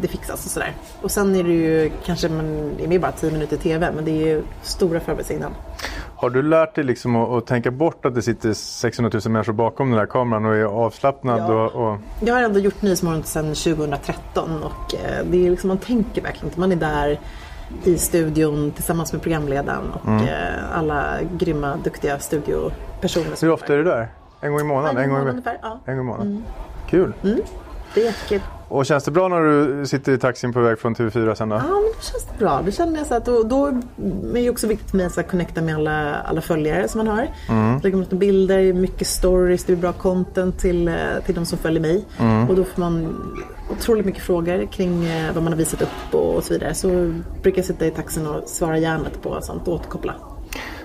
Speaker 1: det fixas och sådär. Och sen är det ju kanske man är med bara 10 minuter i TV men det är ju stora förberedelser innan.
Speaker 2: Har du lärt dig liksom att, att tänka bort att det sitter 600 000 människor bakom den här kameran och är avslappnad?
Speaker 1: Ja.
Speaker 2: Och, och...
Speaker 1: Jag har ändå gjort Nyhetsmorgon sedan 2013 och eh, det är liksom, man tänker verkligen inte. Man är där i studion tillsammans med programledaren och
Speaker 2: Mm.
Speaker 1: eh, alla grymma, duktiga studiopersoner.
Speaker 2: Hur ofta är du där? En gång i månaden?
Speaker 1: En gång i
Speaker 2: i-
Speaker 1: månaden ja.
Speaker 2: En gång i månaden. Kul!
Speaker 1: Det är jättekul.
Speaker 2: Och känns det bra när du sitter i taxin på väg från TV4 sen då?
Speaker 1: Ja, men det känns bra. Det känner jag så att då, då är det också viktigt för mig att connecta med alla, alla följare som man har.
Speaker 2: Mm.
Speaker 1: Lägga upp bilder, mycket stories, det är bra content till, eh, till de som följer mig.
Speaker 2: Mm.
Speaker 1: Och då får man otroligt mycket frågor kring eh, vad man har visat upp och, och så vidare. Så brukar jag sitta i taxin och svara hjärnet på sånt och återkoppla.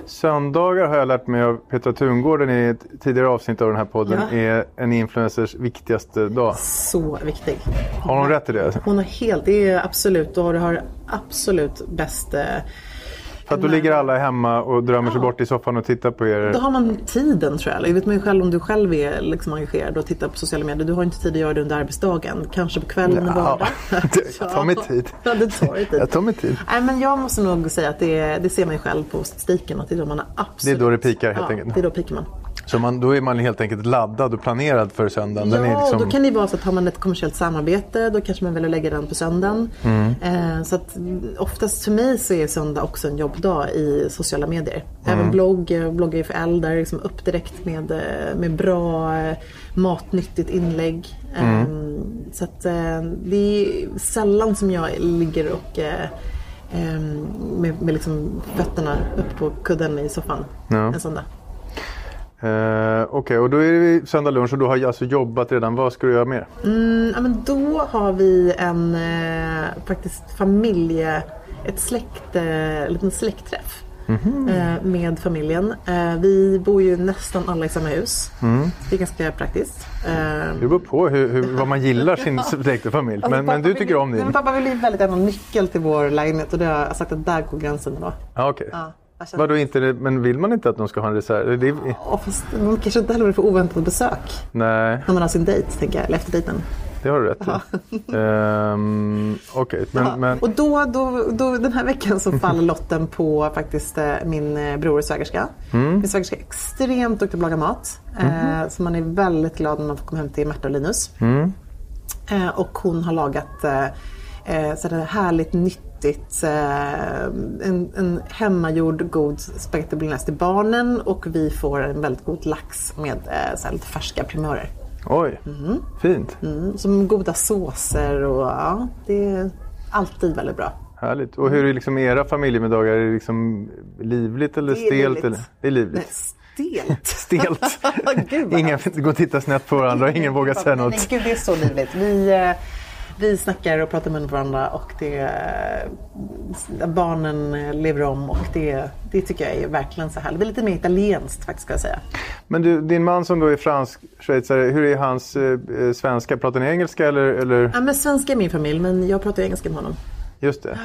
Speaker 2: Söndagar har jag lärt mig av Petra Tungården i ett tidigare avsnitt av den här podden
Speaker 1: Ja.
Speaker 2: är en influencers viktigaste dag.
Speaker 1: Så viktig.
Speaker 2: Har hon rätt i det?
Speaker 1: Hon har helt, det är absolut, och du har absolut bäst eh,
Speaker 2: För att då ligger alla hemma och drömmer sig bort i soffan och tittar på er.
Speaker 1: Då har man tiden tror jag. Jag vet man ju själv om du själv är liksom engagerad och tittar på sociala medier. Du har inte tid att göra det under arbetsdagen. Kanske på kvällen och
Speaker 2: Ja,
Speaker 1: vardag.
Speaker 2: det tar mig tid.
Speaker 1: Ja, det tar tid.
Speaker 2: Jag tar mig tid.
Speaker 1: Nej, men jag måste nog säga att det, det ser man ju själv på statistiken. Att det är då man har absolut...
Speaker 2: Det är då det pikar, helt
Speaker 1: ja,
Speaker 2: enkelt.
Speaker 1: det är då pikar man.
Speaker 2: Så man, då är man helt enkelt laddad och planerad för söndagen. Den
Speaker 1: ja,
Speaker 2: liksom...
Speaker 1: då kan det vara så att har man ett kommersiellt samarbete då kanske man väljer att lägga den på söndagen.
Speaker 2: Mm.
Speaker 1: Eh, så att mm, oftast för mig så är söndag också en jobbdag i sociala medier.
Speaker 2: Mm.
Speaker 1: Även blogg, jag bloggar ju för där liksom upp direkt med, eh, med bra eh, matnyttigt inlägg. Eh,
Speaker 2: Mm.
Speaker 1: Så att eh, det är sällan som jag ligger och eh, eh, med, med liksom fötterna upp på kudden i soffan
Speaker 2: Ja.
Speaker 1: en söndag.
Speaker 2: Eh, Okej, och då är det söndag lunch och du har alltså jobbat redan. Vad ska du göra mer?
Speaker 1: Mm, ja, men då har vi en eh, faktiskt familje, ett släkt, eh, en liten släktträff. Eh, med familjen. Eh, vi bor ju nästan alla i samma hus. Det är ganska praktiskt. Eh,
Speaker 2: Det beror på hur, hur, vad man gillar sin släkt och familj.
Speaker 1: alltså,
Speaker 2: Men, men du
Speaker 1: vill
Speaker 2: tycker
Speaker 1: ju-
Speaker 2: om din?
Speaker 1: men pappa vill ju väldigt gärna ha nyckel till vår lägenhet och det har jag sagt att där går gränsen då.
Speaker 2: Okej.
Speaker 1: Ja, känner-
Speaker 2: Vadå inte men vill man inte att de ska ha en reserv? Det är,
Speaker 1: Ja, fast man kanske inte heller vill få oväntat besök
Speaker 2: nej,
Speaker 1: när man har sin dejt, tänker jag, eller efter dejten.
Speaker 2: det har du rätt i. Ehm, Okej, men,
Speaker 1: Ja,
Speaker 2: men
Speaker 1: Och då, då, då, den här veckan så faller lotten på faktiskt eh, min eh, bror och svägerska. Min svägerska är extremt duktig på att laga mat. Eh, så man är väldigt glad när man får komma hem till Märta och Linus. Eh, och hon har lagat eh, eh, sådär härligt nyttigt. Eh, en, en hemmagjord god spagetti bolognese till barnen och vi får en väldigt god lax med eh, såhär lite färska primörer.
Speaker 2: oj, fint.
Speaker 1: Mm, som goda såser och ja, det är alltid väldigt bra.
Speaker 2: Härligt. Och hur är liksom era familjemiddagar? Är det liksom livligt eller
Speaker 1: Det är
Speaker 2: stelt?
Speaker 1: livligt.
Speaker 2: Eller? Det är livligt.
Speaker 1: Nej, stelt.
Speaker 2: Stelt.
Speaker 1: Gud,
Speaker 2: ingen går och tittar snett på varandra och ingen vågar säga något.
Speaker 1: nej, gud, det är så livligt. Vi, eh, vi snackar och pratar med varandra och det, eh, barnen lever om och det, det tycker jag är verkligen så härligt. Det är lite mer italienskt faktiskt ska jag säga.
Speaker 2: Men du, din man som då är fransk schweizare, hur är hans eh, eh, svenska? Pratar ni engelska eller, eller?
Speaker 1: Ja, men svenska är min familj men jag pratar engelska med honom.
Speaker 2: Just det.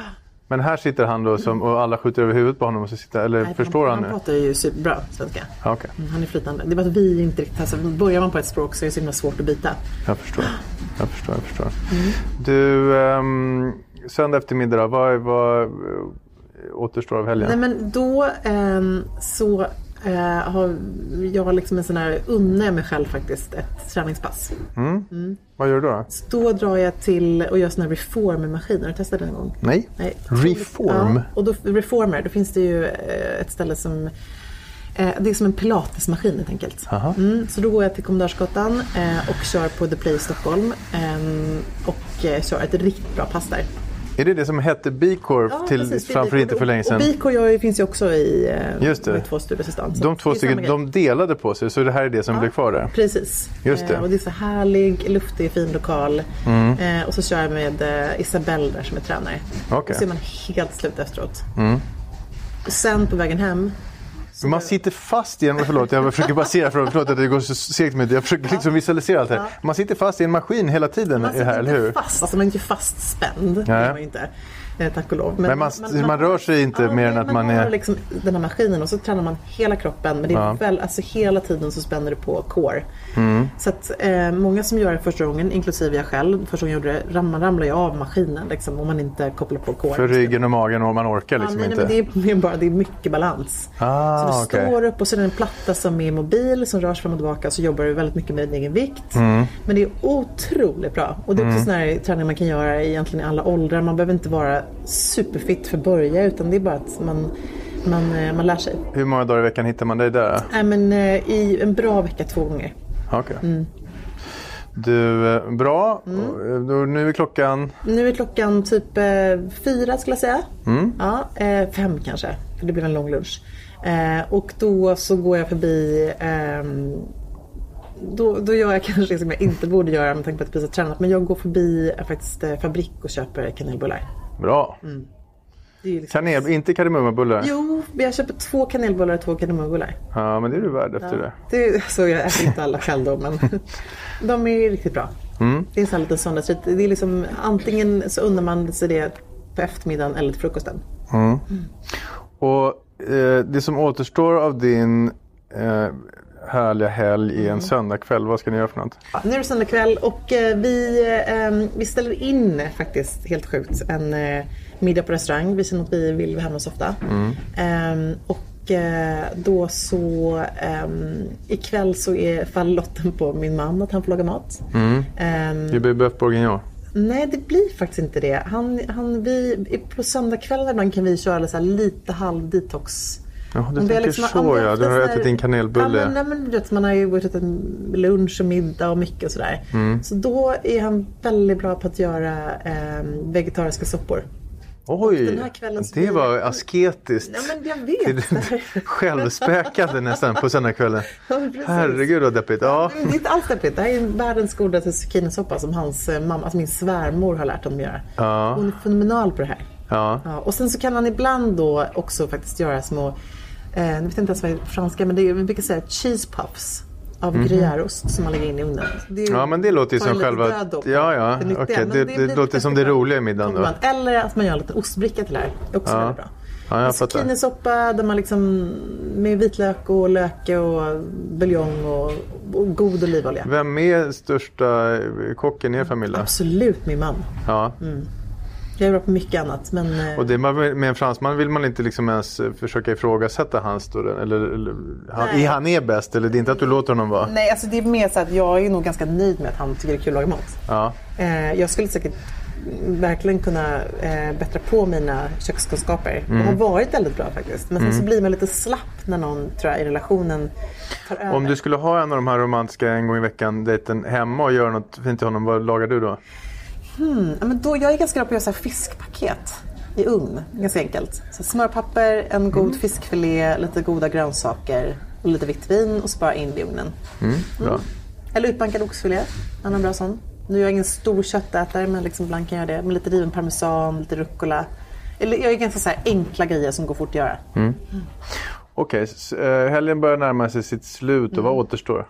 Speaker 2: Men här sitter han då som, och alla skjuter över huvudet på honom och så sitter, eller
Speaker 1: Nej,
Speaker 2: förstår han
Speaker 1: han
Speaker 2: nu?
Speaker 1: pratar ju superbra svenska.
Speaker 2: Okej,
Speaker 1: Mm, Han är flytande. Det är bara att vi inte riktigt, alltså, börjar man på ett språk så är det så himla svårt att byta.
Speaker 2: jag förstår. Jag förstår, jag förstår.
Speaker 1: Mm.
Speaker 2: Du, ehm, söndag eftermiddag vad, vad eh, återstår av helgen?
Speaker 1: Nej men då ehm, så eh, har jag liksom en sån här, unnar mig själv faktiskt ett träningspass.
Speaker 2: Vad gör du då?
Speaker 1: Då drar jag till och gör såna här reformer-maskiner. Har du testat det någon gång?
Speaker 2: Nej?
Speaker 1: Nej.
Speaker 2: Reform?
Speaker 1: Ja, och då, reformer, då finns det ju eh, ett ställe som eh, det är som en pilatesmaskin helt enkelt. Mm, så då går jag till Kommendarsgatan eh, och kör på The Play i Stockholm. ehm, och kör ett riktigt bra pass där.
Speaker 2: Är det det som hette Bicorp till,
Speaker 1: precis,
Speaker 2: framför inte för länge sedan?
Speaker 1: Och Bicor jag, finns ju också i eh,
Speaker 2: Just det.
Speaker 1: två. Så
Speaker 2: De två stycken, de delade på sig så det här är det som blev kvar där?
Speaker 1: Precis.
Speaker 2: Just det.
Speaker 1: Eh, och det är så härlig, luftig, fin lokal.
Speaker 2: Mm.
Speaker 1: Eh, och så kör jag med Isabelle där som är tränare.
Speaker 2: Okej.
Speaker 1: Och så är man helt slut efteråt. Och sen på vägen hem
Speaker 2: Men man sitter fast i en, förlåt jag försöker basera för förlåt att det går så segt med. Jag försöker liksom visualisera allt det här. Man sitter fast i en maskin hela tiden
Speaker 1: Man
Speaker 2: i det här,
Speaker 1: sitter
Speaker 2: eller hur?
Speaker 1: inte fast, alltså man är inte fastspänd. Man ju inte. Eh, Tack och lov.
Speaker 2: Men man- man rör sig inte
Speaker 1: ja,
Speaker 2: mer än att man
Speaker 1: har
Speaker 2: är-
Speaker 1: liksom den här maskinen och så tränar man hela kroppen. Men det är
Speaker 2: Ja.
Speaker 1: väl, alltså hela tiden så spänner du på core.
Speaker 2: Mm.
Speaker 1: Så att eh, många som gör det första gången, inklusive jag själv, första gången jag gjorde det, man ramlar ju av maskinen liksom, om man inte kopplar på core.
Speaker 2: För ryggen och magen och man orkar
Speaker 1: Ja,
Speaker 2: liksom
Speaker 1: nej, nej,
Speaker 2: inte.
Speaker 1: men det är bara det är mycket balans.
Speaker 2: Ah,
Speaker 1: så du
Speaker 2: okej.
Speaker 1: står upp och så är det en platta som är mobil som rör sig fram och tillbaka så jobbar du väldigt mycket med din egen vikt.
Speaker 2: Mm.
Speaker 1: Men det är otroligt bra. Och det är också sån här träning man kan göra egentligen i alla åldrar. Man behöver inte vara superfit för att börja utan det är bara att man, man, eh, man lär sig.
Speaker 2: Hur många dagar i veckan hittar man dig där?
Speaker 1: Nej, men, eh, I en bra vecka två gånger.
Speaker 2: Okej.
Speaker 1: Mm.
Speaker 2: Du, eh, bra. Då, nu är klockan...
Speaker 1: Nu är klockan typ eh, fyra skulle jag säga.
Speaker 2: Mm.
Speaker 1: Ja, eh, fem kanske, för det blir en lång lunch. Eh, och då så går jag förbi ehm, då, då gör jag kanske det som jag inte borde göra med tanke på att jag precis har tränat. Men jag går förbi faktiskt fabrik och köper kanelbullar.
Speaker 2: Bra.
Speaker 1: Det är ju liksom...
Speaker 2: Kanel, inte kardemummabullar?
Speaker 1: Jo, jag köper två kanelbullar och två kardemummabullar.
Speaker 2: Ja, men det är du värd efter det.
Speaker 1: Det, så jag äter inte alla själv då, men de är riktigt bra.
Speaker 2: Mm.
Speaker 1: Det är en sån här liten söndagsrit. Det är liksom, antingen så unnar man sig det på eftermiddagen eller till frukosten.
Speaker 2: Och eh, det som återstår av din eh, härliga helg i
Speaker 1: Mm.
Speaker 2: en söndagkväll, vad ska ni göra för något?
Speaker 1: Nu är det söndag kväll och eh, vi, eh, vi ställer in faktiskt, helt sjukt, en eh, middag på restaurang. Vi känner att vi vill vara hemma så ofta. Eh, och eh, då så eh, ikväll så är faller lotten på min man att han får laga mat. Eh,
Speaker 2: Det blir bœuf bourguignon.
Speaker 1: Nej, det blir faktiskt inte det. Han, han, vi, på söndagskvällar ibland kan vi köra så lite halv detox.
Speaker 2: Ja, du tänker
Speaker 1: liksom-
Speaker 2: så ja. Du har ätit din kanelbulle.
Speaker 1: Ja, men, nej, men, vet, man har ju ätit en lunch och middag och mycket och sådär.
Speaker 2: Mm.
Speaker 1: Så då är han väldigt bra på att göra eh, vegetariska soppor.
Speaker 2: Oj, det var asketiskt.
Speaker 1: Ja,
Speaker 2: Självspäkande nästan på söndagskvällen.
Speaker 1: Ja.
Speaker 2: Herregud vad deppigt. Ja.
Speaker 1: Det är inte alls deppigt. Det här är världens godaste zucchinisoppa som hans eh, mamma, alltså min svärmor har lärt honom göra.
Speaker 2: Ja.
Speaker 1: Hon är fenomenal på det här.
Speaker 2: Ja.
Speaker 1: Ja, och sen så kan han ibland då också faktiskt göra små, eh, jag vet inte ens vad det är franska, men det är, vi brukar säga cheese puffs av gruyèreost som man lägger in i ugnen. Det.
Speaker 2: Ja men det låter ju som själva...
Speaker 1: på
Speaker 2: Ja ja,
Speaker 1: det
Speaker 2: okej.
Speaker 1: men
Speaker 2: Det,
Speaker 1: blir
Speaker 2: det, låter som det roliga i middagen då.
Speaker 1: Eller att man gör en liten ostbricka till det här. Det är också
Speaker 2: Ja.
Speaker 1: väldigt bra.
Speaker 2: Ja.
Speaker 1: Zucchinisoppa där man liksom med vitlök och löke och buljong och, och god olivolja.
Speaker 2: Vem är största kocken i er familj?
Speaker 1: Absolut min man.
Speaker 2: Ja.
Speaker 1: Jag är bra på mycket annat men eh,
Speaker 2: Och det, man- med en fransman vill man inte liksom ens eh, försöka ifrågasätta hans då, eller, eller han,
Speaker 1: Nej.
Speaker 2: han är bäst eller det är inte att du låter honom vara?
Speaker 1: Nej, alltså det är mer så att jag är nog ganska nöjd med att han tycker det är kul att laga mat.
Speaker 2: Ja.
Speaker 1: Eh, jag skulle säkert verkligen kunna eh, bättra på mina kökskunskaper. De
Speaker 2: Mm.
Speaker 1: har varit väldigt bra faktiskt. Men sen så blir man lite slapp när någon tror jag, i relationen tar över.
Speaker 2: Om du skulle ha en av de här romantiska en gång i veckan dejten hemma och göra något fint till honom, vad lagar du då?
Speaker 1: Ja, men då, jag är ganska bra på att göra fiskpaket i ugn. Ganska enkelt. Så smörpapper, en god
Speaker 2: Mm.
Speaker 1: fiskfilé, lite goda grönsaker och lite vitt vin och så bara in i ugnen.
Speaker 2: Mm, bra.
Speaker 1: Eller utbankad oxfilé, annan bra sån. Nu är jag ingen stor köttätare men liksom ibland kan jag göra det. Med lite riven parmesan, lite rucola. Eller jag är ganska så enkla grejer som går fort att göra.
Speaker 2: Okej, s- eh, helgen börjar närma sig sitt slut och
Speaker 1: Mm.
Speaker 2: vad återstår?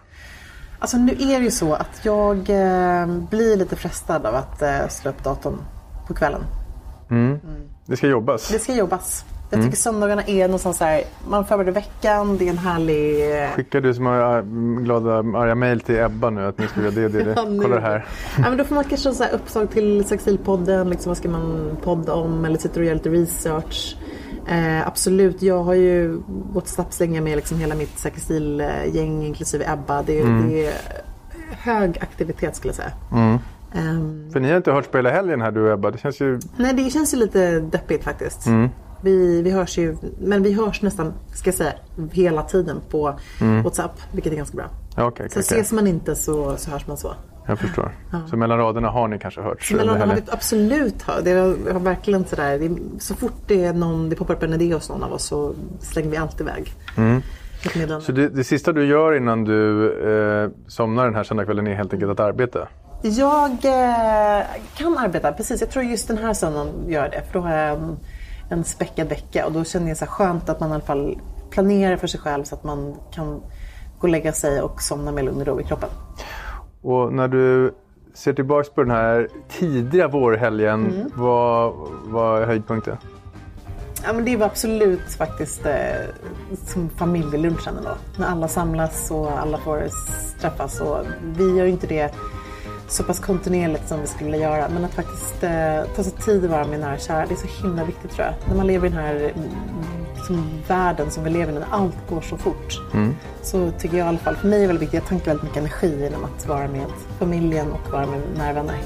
Speaker 1: Alltså nu är det ju så att jag eh, blir lite frestad av att eh, slå upp datorn på kvällen.
Speaker 2: Det ska jobbas.
Speaker 1: Det ska jobbas. Jag tycker söndagarna är någonstans så här, man förbereder veckan, det är en härlig... eh,
Speaker 2: Skickar du äh, glada arga mejl till Ebba nu att ni ska göra det, det, det.
Speaker 1: Ja, nu.
Speaker 2: Kolla det här.
Speaker 1: Ja, men då får man kanske så här uppslag till Sextilpodden, liksom, vad ska man podda om eller sitter och gör lite research. Eh, absolut, jag har ju WhatsApp-slänga med liksom hela mitt Sextilgäng inklusive Ebba. Det, är- det är hög aktivitet skulle jag säga. Ehm,
Speaker 2: För ni har inte hört på hela helgen här du och Ebba. Det känns ju...
Speaker 1: nej, det känns ju lite deppigt faktiskt. Vi, vi hörs ju, men vi hörs nästan, ska jag säga, hela tiden på WhatsApp, vilket är ganska bra.
Speaker 2: Okej,
Speaker 1: Så
Speaker 2: okej.
Speaker 1: ses man inte så, så hörs man så.
Speaker 2: Jag förstår. Så mellan raderna har ni kanske hört?
Speaker 1: Men
Speaker 2: under
Speaker 1: har
Speaker 2: helgen?
Speaker 1: vi absolut hört. Det har, har verkligen sådär, det, är- så fort det är någon, det poppar upp en idé hos någon av oss så slänger vi alltid iväg. Meddelande.
Speaker 2: Så det, det sista du gör innan du eh, somnar den här söndagskvällen är helt enkelt att arbeta?
Speaker 1: Jag eh, kan arbeta, precis. Jag tror just den här söndagen gör det. För då har jag en, en späckad vecka och då känner jag så skönt att man i alla fall planera för sig själv så att man kan gå och lägga sig och somna med lugn och ro i kroppen.
Speaker 2: Och när du ser tillbaka på den här tidiga vårhelgen, mm. vad, är höjdpunkten?
Speaker 1: Ja, men det var absolut faktiskt eh, som familjelunchen ändå. När alla samlas och alla får träffas. Och vi gör ju inte det så pass kontinuerligt som vi skulle göra. Men att faktiskt eh, ta sig tid att vara med nära och kära, det är så himla viktigt tror jag. När man lever i den här liksom, världen som vi lever i, när allt går så fort. Mm. Så tycker jag i alla fall, för mig är det väldigt viktigt, jag tankar väldigt mycket energi genom att vara med familjen och vara med nära vänner.